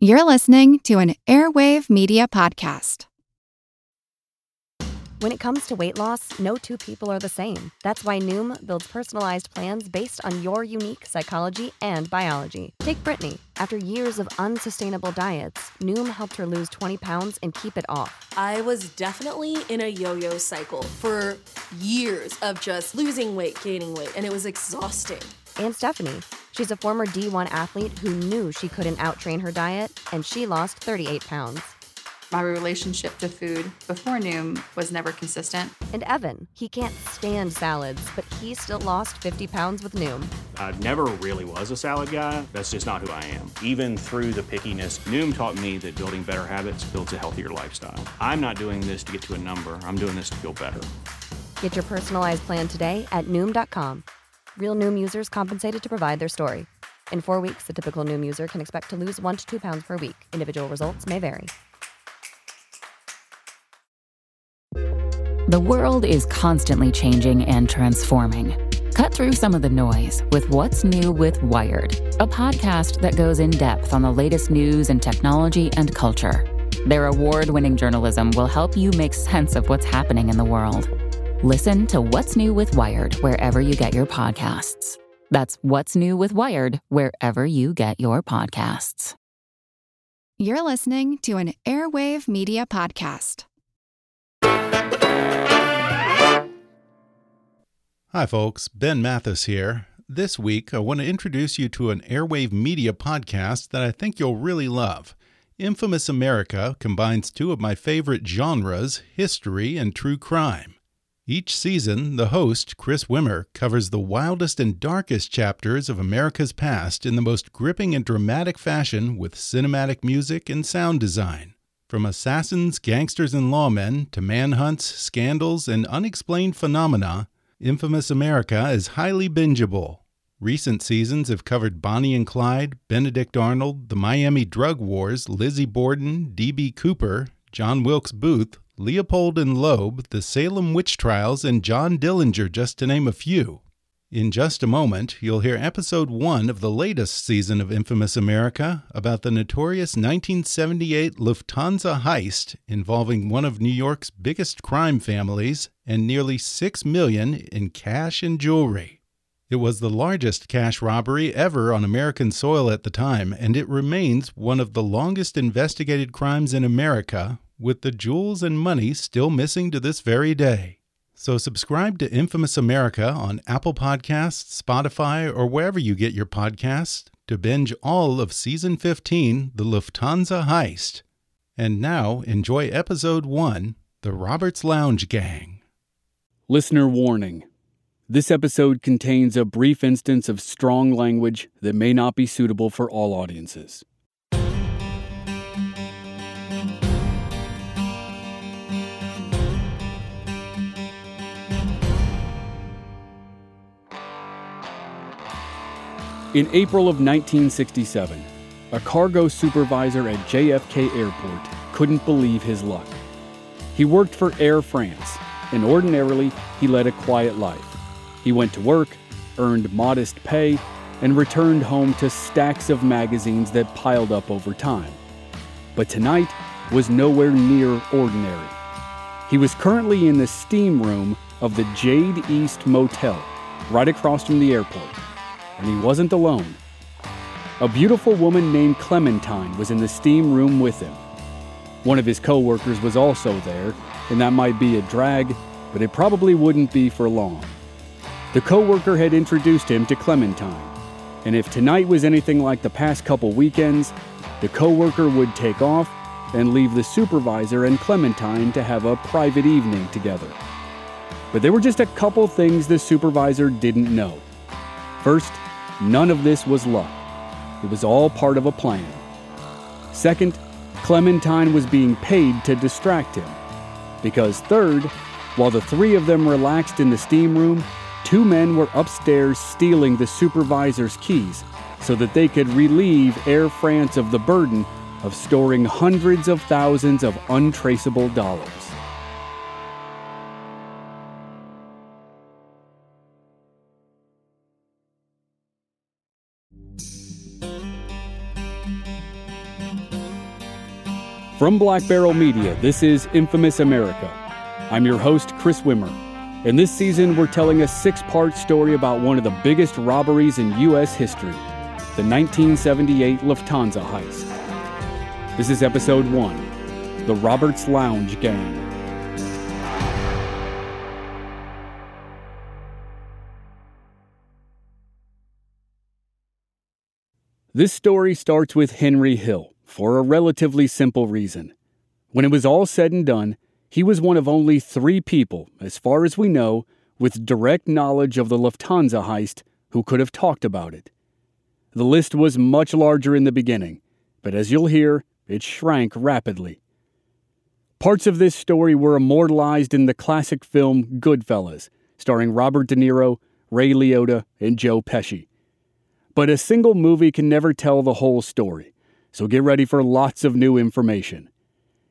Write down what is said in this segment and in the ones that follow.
You're listening to an Airwave Media Podcast. When it comes to weight loss, no two people are the same. That's why Noom builds personalized plans based on your unique psychology and biology. Take Brittany. After years of unsustainable diets, Noom helped her lose 20 pounds and keep it off. I was definitely in a yo yo cycle for years of just losing weight, gaining weight, and it was exhausting. And Stephanie. She's a former D1 athlete who knew she couldn't outtrain her diet, and she lost 38 pounds. My relationship to food before Noom was never consistent. And Evan, he can't stand salads, but he still lost 50 pounds with Noom. I never really was a salad guy. That's just not who I am. Even through the pickiness, Noom taught me that building better habits builds a healthier lifestyle. I'm not doing this to get to a number, I'm doing this to feel better. Get your personalized plan today at Noom.com. Real Noom users compensated to provide their story. In four weeks, the typical Noom user can expect to lose one to two pounds per week. Individual results may vary. The world is constantly changing and transforming. Cut through some of the noise with What's New with Wired, a podcast that goes in depth on the latest news and technology and culture. Their award winning journalism will help you make sense of what's happening in the world. Listen to What's New with Wired wherever you get your podcasts. That's What's New with Wired wherever you get your podcasts. You're listening to an Airwave Media Podcast. Hi, folks. Ben Mathis here. This week, I want to introduce you to an Airwave Media podcast that I think you'll really love. Infamous America combines two of my favorite genres, history and true crime. Each season, the host, Chris Wimmer, covers the wildest and darkest chapters of America's past in the most gripping and dramatic fashion with cinematic music and sound design. From assassins, gangsters, and lawmen to manhunts, scandals, and unexplained phenomena, Infamous America is highly bingeable. Recent seasons have covered Bonnie and Clyde, Benedict Arnold, the Miami drug wars, Lizzie Borden, D.B. Cooper, John Wilkes Booth, Leopold and Loeb, the Salem witch trials, and John Dillinger, just to name a few. In just a moment, you'll hear episode one of the latest season of Infamous America about the notorious 1978 Lufthansa heist involving one of New York's biggest crime families and nearly 6 million in cash and jewelry. It was the largest cash robbery ever on American soil at the time, and it remains one of the longest investigated crimes in America, with the jewels and money still missing to this very day. So subscribe to Infamous America on Apple Podcasts, Spotify, or wherever you get your podcasts to binge all of season 15, The Lufthansa Heist. And now enjoy episode 1, The Roberts Lounge Gang. Listener warning. This episode contains a brief instance of strong language that may not be suitable for all audiences. In April of 1967, a cargo supervisor at JFK Airport couldn't believe his luck. He worked for Air France, and ordinarily he led a quiet life. He went to work, earned modest pay, and returned home to stacks of magazines that piled up over time. But tonight was nowhere near ordinary. He was currently in the steam room of the Jade East Motel, right across from the airport and he wasn't alone. A beautiful woman named Clementine was in the steam room with him. One of his coworkers was also there, and that might be a drag, but it probably wouldn't be for long. The coworker had introduced him to Clementine, and if tonight was anything like the past couple weekends, the coworker would take off and leave the supervisor and Clementine to have a private evening together. But there were just a couple things the supervisor didn't know. First, None of this was luck. It was all part of a plan. Second, Clementine was being paid to distract him. Because third, while the three of them relaxed in the steam room, two men were upstairs stealing the supervisor's keys so that they could relieve Air France of the burden of storing hundreds of thousands of untraceable dollars. From Black Barrel Media, this is Infamous America. I'm your host, Chris Wimmer. And this season, we're telling a six part story about one of the biggest robberies in U.S. history the 1978 Lufthansa heist. This is episode one The Roberts Lounge Gang. This story starts with Henry Hill for a relatively simple reason. When it was all said and done, he was one of only three people, as far as we know, with direct knowledge of the Lufthansa heist who could have talked about it. The list was much larger in the beginning, but as you'll hear, it shrank rapidly. Parts of this story were immortalized in the classic film Goodfellas, starring Robert De Niro, Ray Liotta, and Joe Pesci. But a single movie can never tell the whole story, so get ready for lots of new information.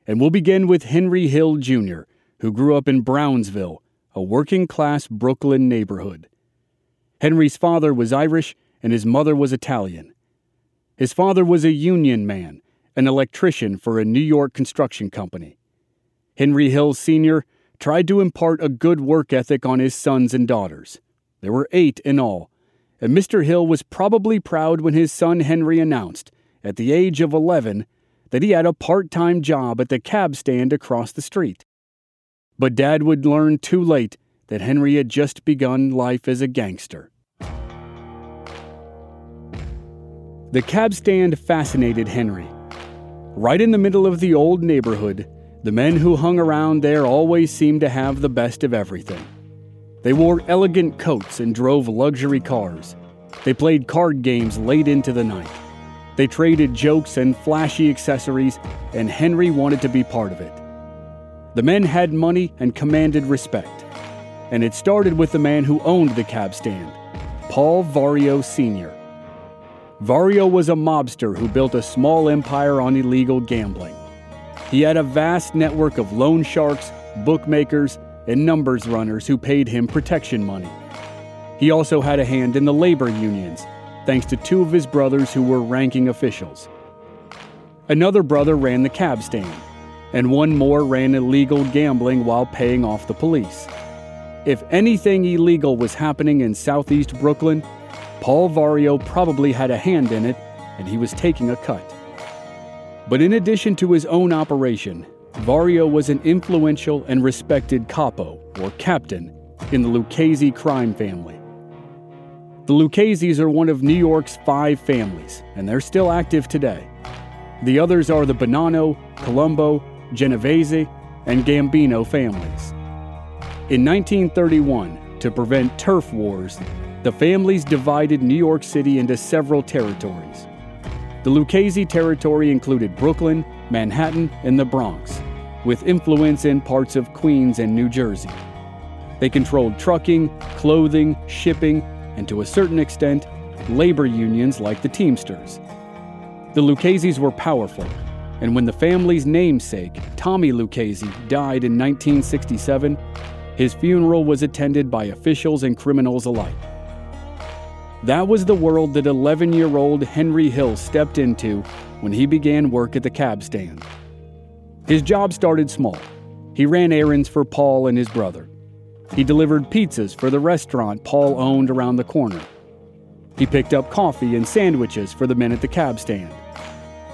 And we'll begin with Henry Hill Jr., who grew up in Brownsville, a working class Brooklyn neighborhood. Henry's father was Irish and his mother was Italian. His father was a union man, an electrician for a New York construction company. Henry Hill Sr. tried to impart a good work ethic on his sons and daughters. There were eight in all, and Mr. Hill was probably proud when his son Henry announced, at the age of 11, that he had a part time job at the cab stand across the street. But Dad would learn too late that Henry had just begun life as a gangster. The cab stand fascinated Henry. Right in the middle of the old neighborhood, the men who hung around there always seemed to have the best of everything. They wore elegant coats and drove luxury cars. They played card games late into the night. They traded jokes and flashy accessories, and Henry wanted to be part of it. The men had money and commanded respect. And it started with the man who owned the cab stand, Paul Vario Sr. Vario was a mobster who built a small empire on illegal gambling. He had a vast network of loan sharks, bookmakers, and numbers runners who paid him protection money. He also had a hand in the labor unions, thanks to two of his brothers who were ranking officials. Another brother ran the cab stand, and one more ran illegal gambling while paying off the police. If anything illegal was happening in southeast Brooklyn, Paul Vario probably had a hand in it, and he was taking a cut. But in addition to his own operation, Vario was an influential and respected capo, or captain, in the Lucchese crime family. The Luccheses are one of New York's five families, and they're still active today. The others are the Bonanno, Colombo, Genovese, and Gambino families. In 1931, to prevent turf wars, the families divided New York City into several territories. The Lucchese territory included Brooklyn, Manhattan, and the Bronx, with influence in parts of Queens and New Jersey. They controlled trucking, clothing, shipping, and to a certain extent, labor unions like the Teamsters. The Luccheses were powerful, and when the family's namesake, Tommy Lucchese, died in 1967, his funeral was attended by officials and criminals alike. That was the world that 11 year old Henry Hill stepped into when he began work at the cab stand. His job started small. He ran errands for Paul and his brother. He delivered pizzas for the restaurant Paul owned around the corner. He picked up coffee and sandwiches for the men at the cab stand.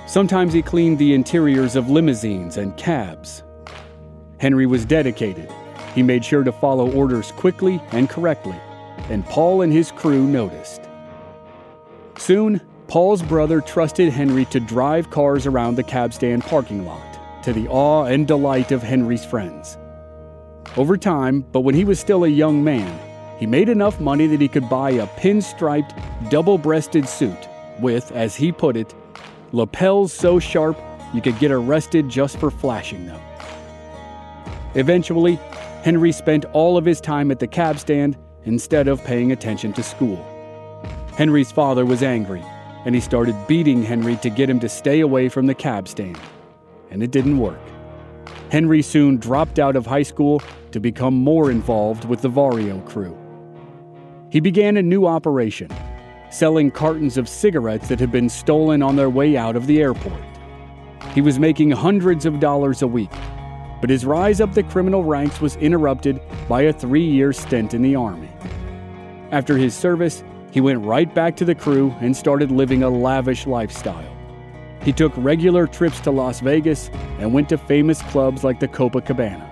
Sometimes he cleaned the interiors of limousines and cabs. Henry was dedicated. He made sure to follow orders quickly and correctly, and Paul and his crew noticed. Soon, Paul's brother trusted Henry to drive cars around the cab stand parking lot, to the awe and delight of Henry's friends. Over time, but when he was still a young man, he made enough money that he could buy a pinstriped, double breasted suit with, as he put it, lapels so sharp you could get arrested just for flashing them. Eventually, Henry spent all of his time at the cab stand instead of paying attention to school. Henry's father was angry, and he started beating Henry to get him to stay away from the cab stand. And it didn't work. Henry soon dropped out of high school to become more involved with the Vario crew. He began a new operation, selling cartons of cigarettes that had been stolen on their way out of the airport. He was making hundreds of dollars a week, but his rise up the criminal ranks was interrupted by a three year stint in the Army. After his service, he went right back to the crew and started living a lavish lifestyle. He took regular trips to Las Vegas and went to famous clubs like the Copacabana.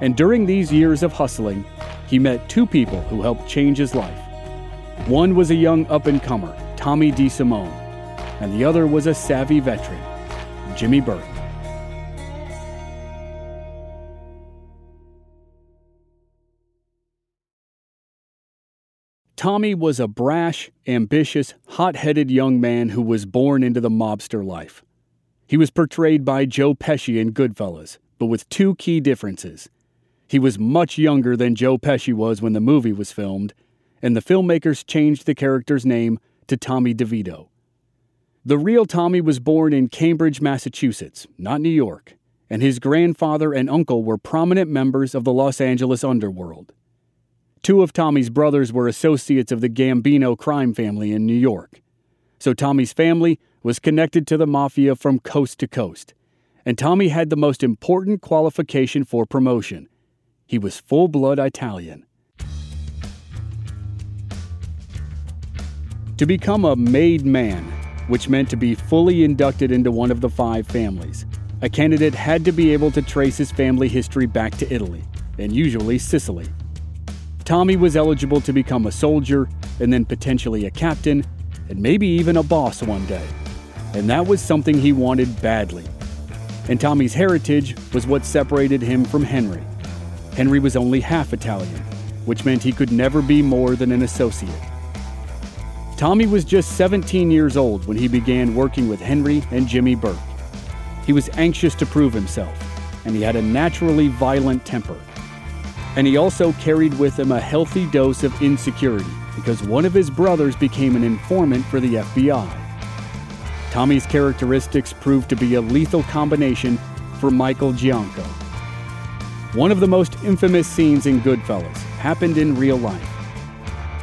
And during these years of hustling, he met two people who helped change his life. One was a young up and comer, Tommy DeSimone, and the other was a savvy veteran, Jimmy Burke. Tommy was a brash, ambitious, hot headed young man who was born into the mobster life. He was portrayed by Joe Pesci in Goodfellas, but with two key differences. He was much younger than Joe Pesci was when the movie was filmed, and the filmmakers changed the character's name to Tommy DeVito. The real Tommy was born in Cambridge, Massachusetts, not New York, and his grandfather and uncle were prominent members of the Los Angeles underworld. Two of Tommy's brothers were associates of the Gambino crime family in New York. So Tommy's family was connected to the mafia from coast to coast. And Tommy had the most important qualification for promotion he was full blood Italian. To become a made man, which meant to be fully inducted into one of the five families, a candidate had to be able to trace his family history back to Italy, and usually Sicily. Tommy was eligible to become a soldier and then potentially a captain and maybe even a boss one day. And that was something he wanted badly. And Tommy's heritage was what separated him from Henry. Henry was only half Italian, which meant he could never be more than an associate. Tommy was just 17 years old when he began working with Henry and Jimmy Burke. He was anxious to prove himself, and he had a naturally violent temper and he also carried with him a healthy dose of insecurity because one of his brothers became an informant for the FBI. Tommy's characteristics proved to be a lethal combination for Michael Gianco. One of the most infamous scenes in Goodfellas happened in real life.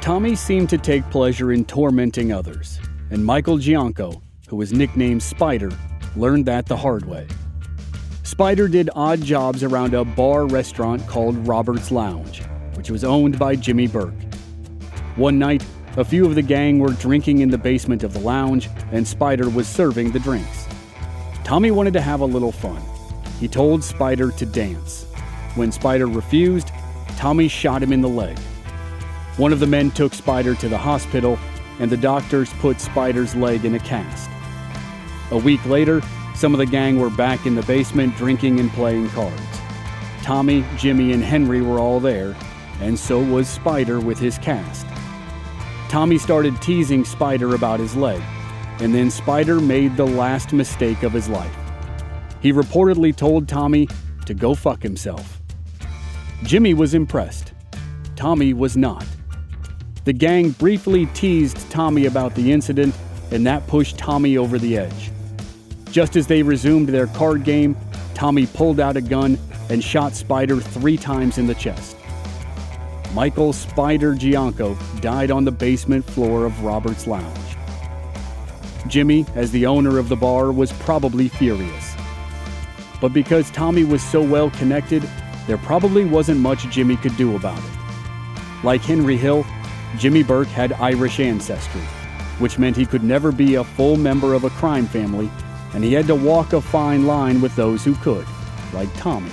Tommy seemed to take pleasure in tormenting others, and Michael Gianco, who was nicknamed Spider, learned that the hard way. Spider did odd jobs around a bar restaurant called Robert's Lounge, which was owned by Jimmy Burke. One night, a few of the gang were drinking in the basement of the lounge, and Spider was serving the drinks. Tommy wanted to have a little fun. He told Spider to dance. When Spider refused, Tommy shot him in the leg. One of the men took Spider to the hospital, and the doctors put Spider's leg in a cast. A week later, some of the gang were back in the basement drinking and playing cards. Tommy, Jimmy, and Henry were all there, and so was Spider with his cast. Tommy started teasing Spider about his leg, and then Spider made the last mistake of his life. He reportedly told Tommy to go fuck himself. Jimmy was impressed. Tommy was not. The gang briefly teased Tommy about the incident, and that pushed Tommy over the edge. Just as they resumed their card game, Tommy pulled out a gun and shot Spider three times in the chest. Michael Spider Gianco died on the basement floor of Robert's Lounge. Jimmy, as the owner of the bar, was probably furious. But because Tommy was so well connected, there probably wasn't much Jimmy could do about it. Like Henry Hill, Jimmy Burke had Irish ancestry, which meant he could never be a full member of a crime family and he had to walk a fine line with those who could, like Tommy.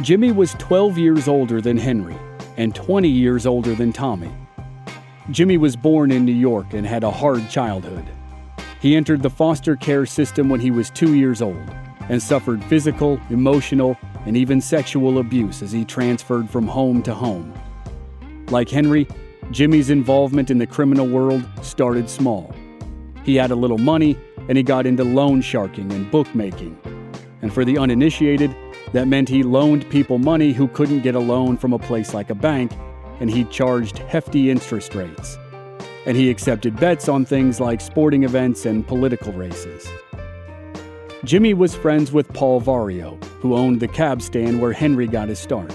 Jimmy was 12 years older than Henry and 20 years older than Tommy. Jimmy was born in New York and had a hard childhood. He entered the foster care system when he was two years old and suffered physical, emotional, and even sexual abuse as he transferred from home to home. Like Henry, Jimmy's involvement in the criminal world started small. He had a little money and he got into loan sharking and bookmaking. And for the uninitiated, that meant he loaned people money who couldn't get a loan from a place like a bank, and he charged hefty interest rates. And he accepted bets on things like sporting events and political races. Jimmy was friends with Paul Vario, who owned the cab stand where Henry got his start.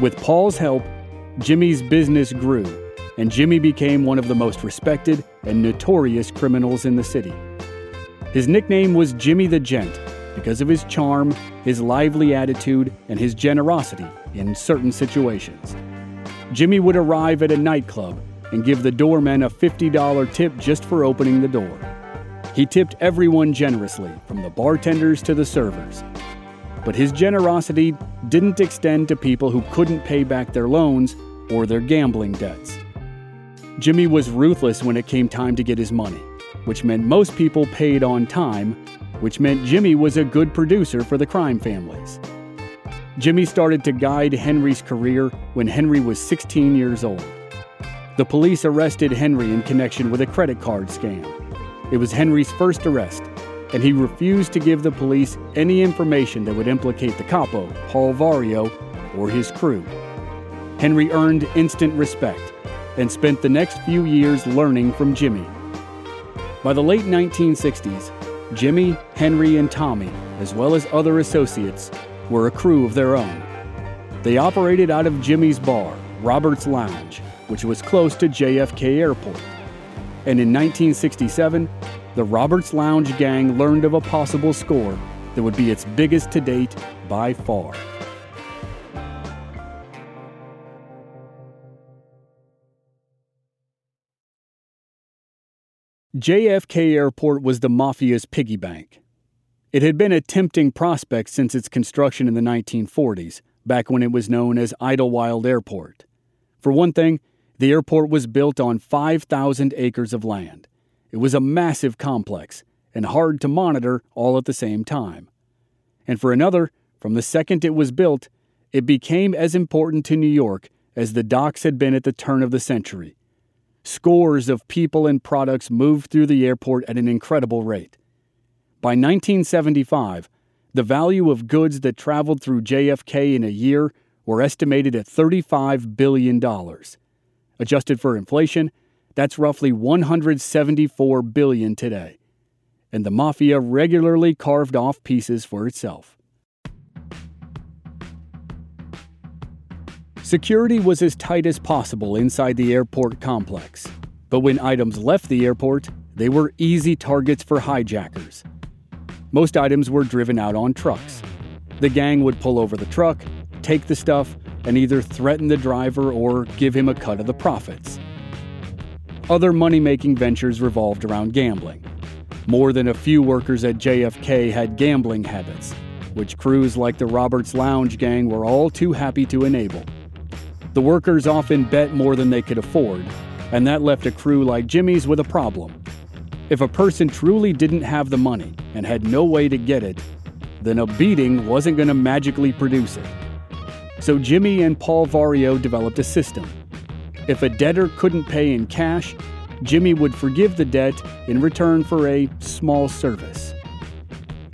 With Paul's help, Jimmy's business grew, and Jimmy became one of the most respected and notorious criminals in the city. His nickname was Jimmy the Gent because of his charm, his lively attitude, and his generosity in certain situations. Jimmy would arrive at a nightclub and give the doorman a $50 tip just for opening the door. He tipped everyone generously, from the bartenders to the servers. But his generosity didn't extend to people who couldn't pay back their loans or their gambling debts. Jimmy was ruthless when it came time to get his money, which meant most people paid on time, which meant Jimmy was a good producer for the crime families. Jimmy started to guide Henry's career when Henry was 16 years old. The police arrested Henry in connection with a credit card scam. It was Henry's first arrest, and he refused to give the police any information that would implicate the capo, Paul Vario, or his crew. Henry earned instant respect and spent the next few years learning from Jimmy. By the late 1960s, Jimmy, Henry, and Tommy, as well as other associates, were a crew of their own. They operated out of Jimmy's bar, Robert's Lounge, which was close to JFK Airport. And in 1967, the Roberts Lounge gang learned of a possible score that would be its biggest to date by far. JFK Airport was the mafia's piggy bank. It had been a tempting prospect since its construction in the 1940s, back when it was known as Idlewild Airport. For one thing, the airport was built on 5,000 acres of land. It was a massive complex and hard to monitor all at the same time. And for another, from the second it was built, it became as important to New York as the docks had been at the turn of the century. Scores of people and products moved through the airport at an incredible rate. By 1975, the value of goods that traveled through JFK in a year were estimated at $35 billion. Adjusted for inflation, that's roughly 174 billion today. And the mafia regularly carved off pieces for itself. Security was as tight as possible inside the airport complex. But when items left the airport, they were easy targets for hijackers. Most items were driven out on trucks. The gang would pull over the truck, take the stuff, and either threaten the driver or give him a cut of the profits. Other money making ventures revolved around gambling. More than a few workers at JFK had gambling habits, which crews like the Roberts Lounge gang were all too happy to enable. The workers often bet more than they could afford, and that left a crew like Jimmy's with a problem. If a person truly didn't have the money and had no way to get it, then a beating wasn't going to magically produce it. So Jimmy and Paul Vario developed a system. If a debtor couldn't pay in cash, Jimmy would forgive the debt in return for a small service.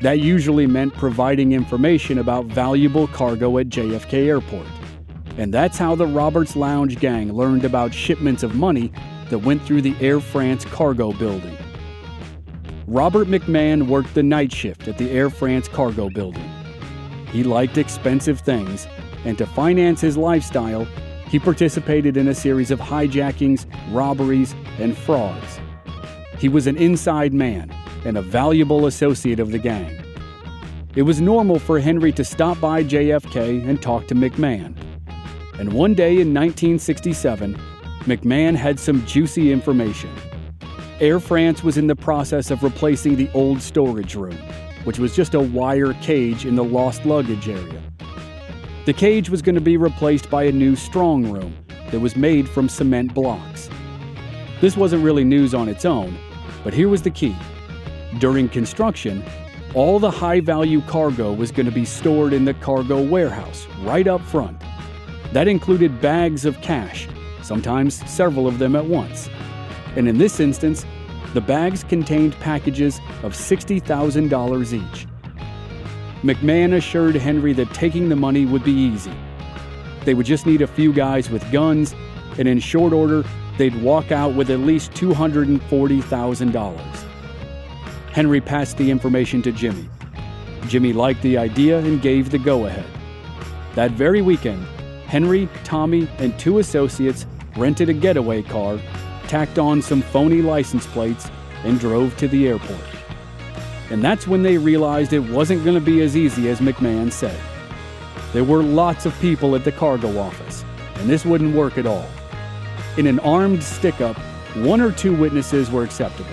That usually meant providing information about valuable cargo at JFK Airport. And that's how the Roberts Lounge gang learned about shipments of money that went through the Air France cargo building. Robert McMahon worked the night shift at the Air France cargo building. He liked expensive things and to finance his lifestyle, he participated in a series of hijackings, robberies, and frauds. He was an inside man and a valuable associate of the gang. It was normal for Henry to stop by JFK and talk to McMahon. And one day in 1967, McMahon had some juicy information. Air France was in the process of replacing the old storage room, which was just a wire cage in the lost luggage area. The cage was going to be replaced by a new strong room that was made from cement blocks. This wasn't really news on its own, but here was the key. During construction, all the high value cargo was going to be stored in the cargo warehouse right up front. That included bags of cash, sometimes several of them at once. And in this instance, the bags contained packages of $60,000 each. McMahon assured Henry that taking the money would be easy. They would just need a few guys with guns, and in short order, they'd walk out with at least $240,000. Henry passed the information to Jimmy. Jimmy liked the idea and gave the go ahead. That very weekend, Henry, Tommy, and two associates rented a getaway car, tacked on some phony license plates, and drove to the airport. And that's when they realized it wasn't going to be as easy as McMahon said. There were lots of people at the cargo office, and this wouldn't work at all. In an armed stick up, one or two witnesses were acceptable.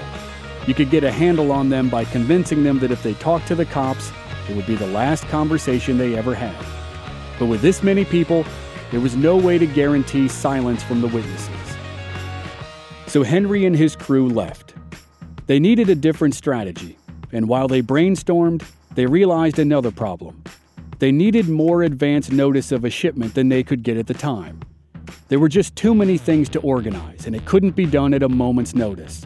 You could get a handle on them by convincing them that if they talked to the cops, it would be the last conversation they ever had. But with this many people, there was no way to guarantee silence from the witnesses. So Henry and his crew left. They needed a different strategy, and while they brainstormed, they realized another problem. They needed more advance notice of a shipment than they could get at the time. There were just too many things to organize, and it couldn't be done at a moment's notice.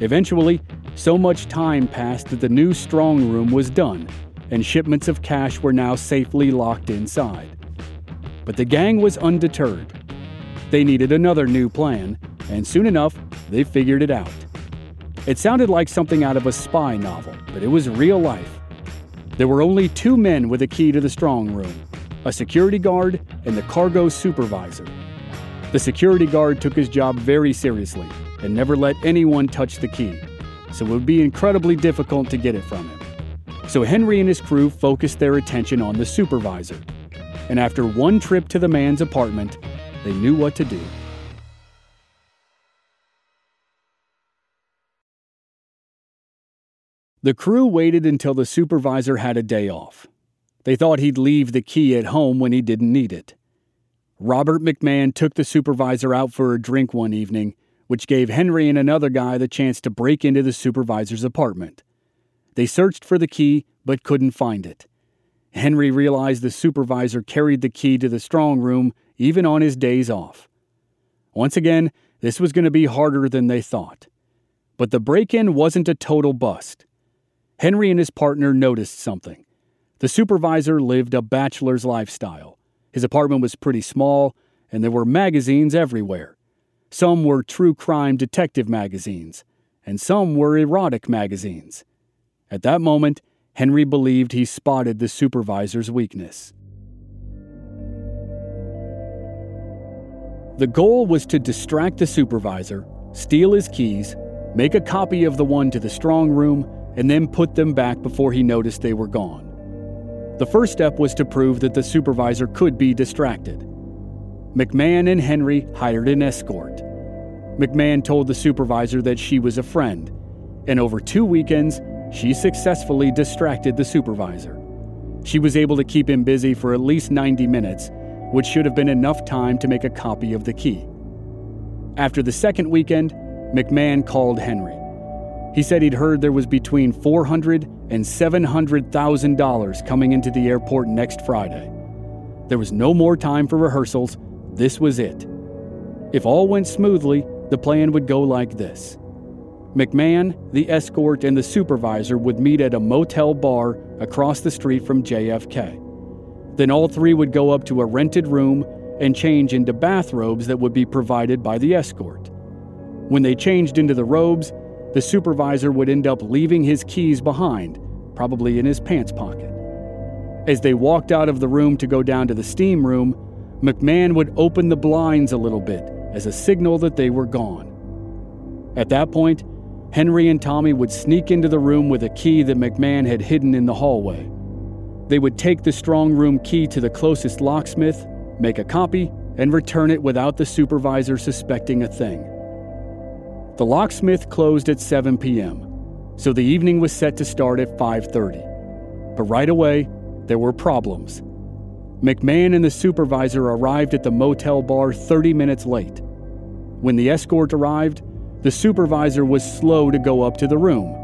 Eventually, so much time passed that the new strong room was done, and shipments of cash were now safely locked inside. But the gang was undeterred. They needed another new plan, and soon enough, they figured it out. It sounded like something out of a spy novel, but it was real life. There were only two men with a key to the strong room a security guard and the cargo supervisor. The security guard took his job very seriously and never let anyone touch the key, so it would be incredibly difficult to get it from him. So Henry and his crew focused their attention on the supervisor. And after one trip to the man's apartment, they knew what to do. The crew waited until the supervisor had a day off. They thought he'd leave the key at home when he didn't need it. Robert McMahon took the supervisor out for a drink one evening, which gave Henry and another guy the chance to break into the supervisor's apartment. They searched for the key but couldn't find it. Henry realized the supervisor carried the key to the strong room even on his days off. Once again, this was going to be harder than they thought. But the break in wasn't a total bust. Henry and his partner noticed something. The supervisor lived a bachelor's lifestyle. His apartment was pretty small, and there were magazines everywhere. Some were true crime detective magazines, and some were erotic magazines. At that moment, Henry believed he spotted the supervisor's weakness. The goal was to distract the supervisor, steal his keys, make a copy of the one to the strong room, and then put them back before he noticed they were gone. The first step was to prove that the supervisor could be distracted. McMahon and Henry hired an escort. McMahon told the supervisor that she was a friend, and over two weekends, she successfully distracted the supervisor. She was able to keep him busy for at least 90 minutes, which should have been enough time to make a copy of the key. After the second weekend, McMahon called Henry. He said he'd heard there was between $400 and $700,000 coming into the airport next Friday. There was no more time for rehearsals. This was it. If all went smoothly, the plan would go like this McMahon, the escort, and the supervisor would meet at a motel bar across the street from JFK. Then all three would go up to a rented room and change into bathrobes that would be provided by the escort. When they changed into the robes, the supervisor would end up leaving his keys behind, probably in his pants pocket. As they walked out of the room to go down to the steam room, McMahon would open the blinds a little bit as a signal that they were gone. At that point, Henry and Tommy would sneak into the room with a key that McMahon had hidden in the hallway. They would take the strong room key to the closest locksmith, make a copy, and return it without the supervisor suspecting a thing. The locksmith closed at 7 p.m., so the evening was set to start at 5:30. But right away, there were problems. McMahon and the supervisor arrived at the motel bar 30 minutes late. When the escort arrived, the supervisor was slow to go up to the room.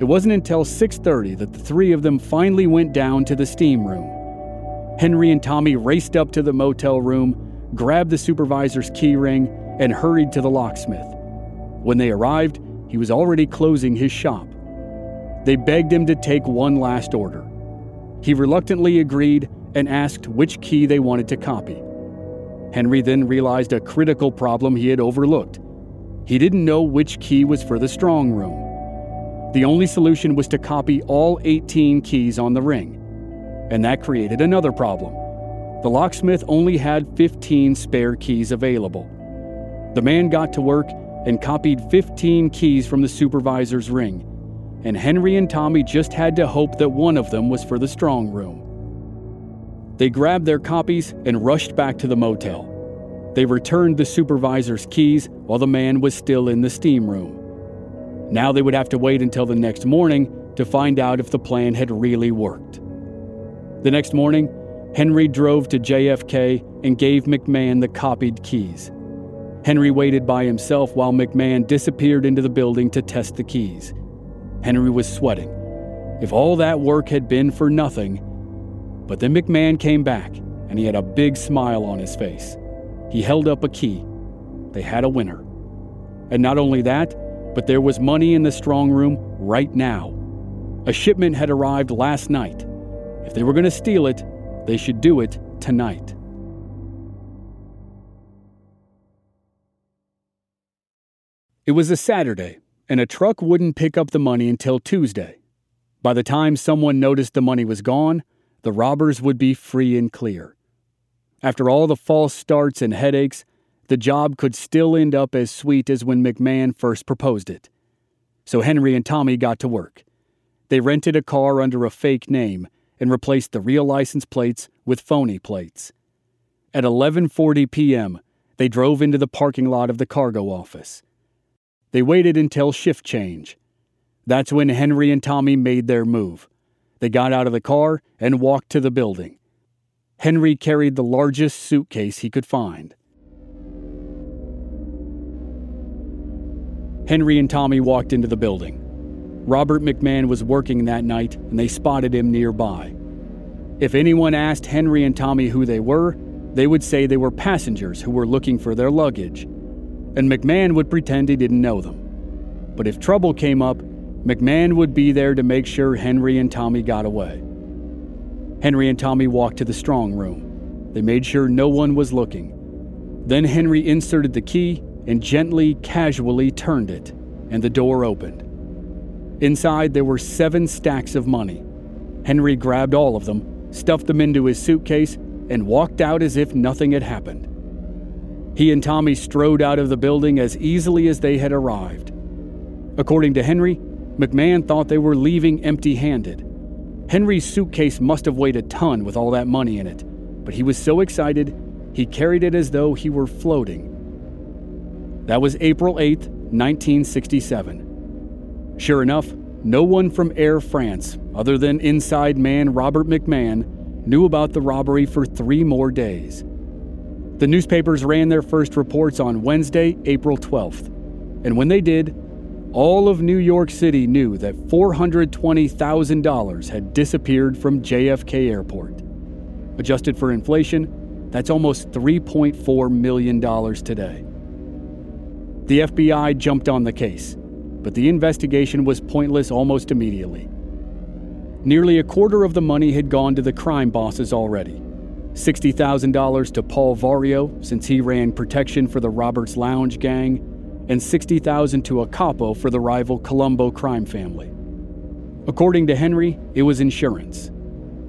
It wasn't until 6:30 that the three of them finally went down to the steam room. Henry and Tommy raced up to the motel room, grabbed the supervisor's key ring, and hurried to the locksmith. When they arrived, he was already closing his shop. They begged him to take one last order. He reluctantly agreed and asked which key they wanted to copy. Henry then realized a critical problem he had overlooked. He didn't know which key was for the strong room. The only solution was to copy all 18 keys on the ring. And that created another problem. the locksmith only had 15 spare keys available. The man got to work and copied 15 keys from the supervisor's ring, and Henry and Tommy just had to hope that one of them was for the strong room. They grabbed their copies and rushed back to the motel. They returned the supervisor's keys while the man was still in the steam room. Now they would have to wait until the next morning to find out if the plan had really worked. The next morning, Henry drove to JFK and gave McMahon the copied keys. Henry waited by himself while McMahon disappeared into the building to test the keys. Henry was sweating. If all that work had been for nothing. But then McMahon came back, and he had a big smile on his face. He held up a key. They had a winner. And not only that, but there was money in the strong room right now. A shipment had arrived last night. If they were going to steal it, they should do it tonight. It was a Saturday, and a truck wouldn't pick up the money until Tuesday. By the time someone noticed the money was gone, the robbers would be free and clear. After all the false starts and headaches, the job could still end up as sweet as when McMahon first proposed it. So Henry and Tommy got to work. They rented a car under a fake name and replaced the real license plates with phony plates. At 11:40 p.m., they drove into the parking lot of the cargo office. They waited until shift change. That's when Henry and Tommy made their move. They got out of the car and walked to the building. Henry carried the largest suitcase he could find. Henry and Tommy walked into the building. Robert McMahon was working that night, and they spotted him nearby. If anyone asked Henry and Tommy who they were, they would say they were passengers who were looking for their luggage. And McMahon would pretend he didn't know them. But if trouble came up, McMahon would be there to make sure Henry and Tommy got away. Henry and Tommy walked to the strong room. They made sure no one was looking. Then Henry inserted the key and gently, casually turned it, and the door opened. Inside, there were seven stacks of money. Henry grabbed all of them, stuffed them into his suitcase, and walked out as if nothing had happened. He and Tommy strode out of the building as easily as they had arrived. According to Henry, McMahon thought they were leaving empty handed. Henry's suitcase must have weighed a ton with all that money in it, but he was so excited he carried it as though he were floating. That was April 8, 1967. Sure enough, no one from Air France, other than inside man Robert McMahon, knew about the robbery for three more days. The newspapers ran their first reports on Wednesday, April 12th, and when they did, all of New York City knew that $420,000 had disappeared from JFK Airport. Adjusted for inflation, that's almost $3.4 million today. The FBI jumped on the case but the investigation was pointless almost immediately. Nearly a quarter of the money had gone to the crime bosses already. $60,000 to Paul Vario, since he ran protection for the Roberts Lounge gang, and 60,000 to a capo for the rival Colombo crime family. According to Henry, it was insurance.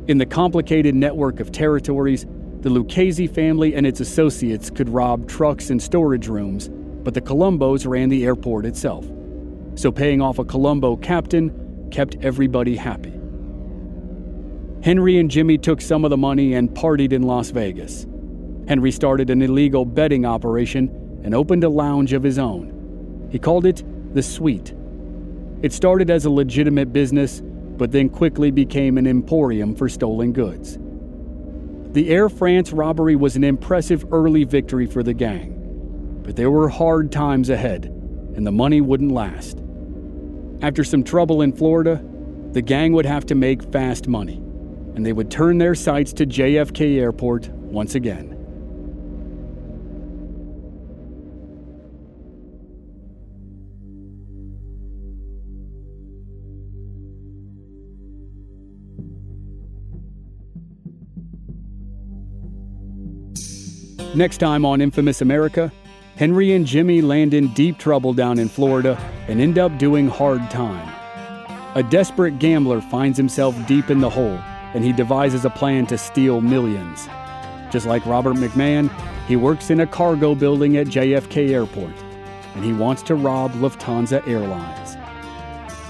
In the complicated network of territories, the Lucchese family and its associates could rob trucks and storage rooms, but the Colombos ran the airport itself so paying off a Colombo captain kept everybody happy. Henry and Jimmy took some of the money and partied in Las Vegas. Henry started an illegal betting operation and opened a lounge of his own. He called it The Suite. It started as a legitimate business, but then quickly became an emporium for stolen goods. The Air France robbery was an impressive early victory for the gang, but there were hard times ahead, and the money wouldn't last. After some trouble in Florida, the gang would have to make fast money, and they would turn their sights to JFK Airport once again. Next time on Infamous America, Henry and Jimmy land in deep trouble down in Florida and end up doing hard time. A desperate gambler finds himself deep in the hole and he devises a plan to steal millions. Just like Robert McMahon, he works in a cargo building at JFK Airport, and he wants to rob Lufthansa Airlines.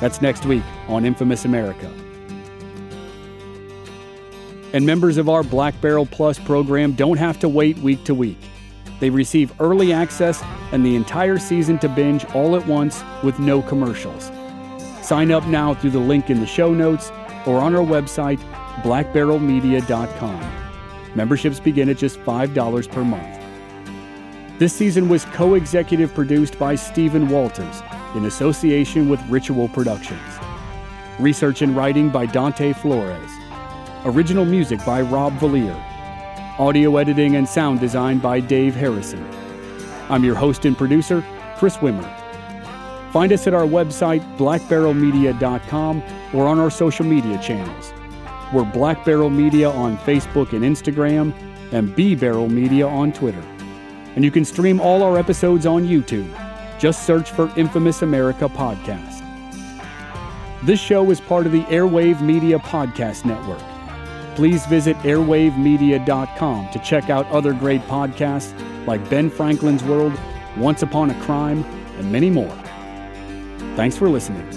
That's next week on Infamous America. And members of our Black Barrel Plus program don't have to wait week to week. They receive early access and the entire season to binge all at once with no commercials. Sign up now through the link in the show notes or on our website, blackbarrelmedia.com. Memberships begin at just $5 per month. This season was co executive produced by Stephen Walters in association with Ritual Productions. Research and writing by Dante Flores. Original music by Rob Valier. Audio editing and sound design by Dave Harrison. I'm your host and producer, Chris Wimmer. Find us at our website, blackbarrelmedia.com, or on our social media channels. We're Black Barrel Media on Facebook and Instagram, and B Barrel Media on Twitter. And you can stream all our episodes on YouTube. Just search for Infamous America Podcast. This show is part of the Airwave Media Podcast Network. Please visit airwavemedia.com to check out other great podcasts like Ben Franklin's World, Once Upon a Crime, and many more. Thanks for listening.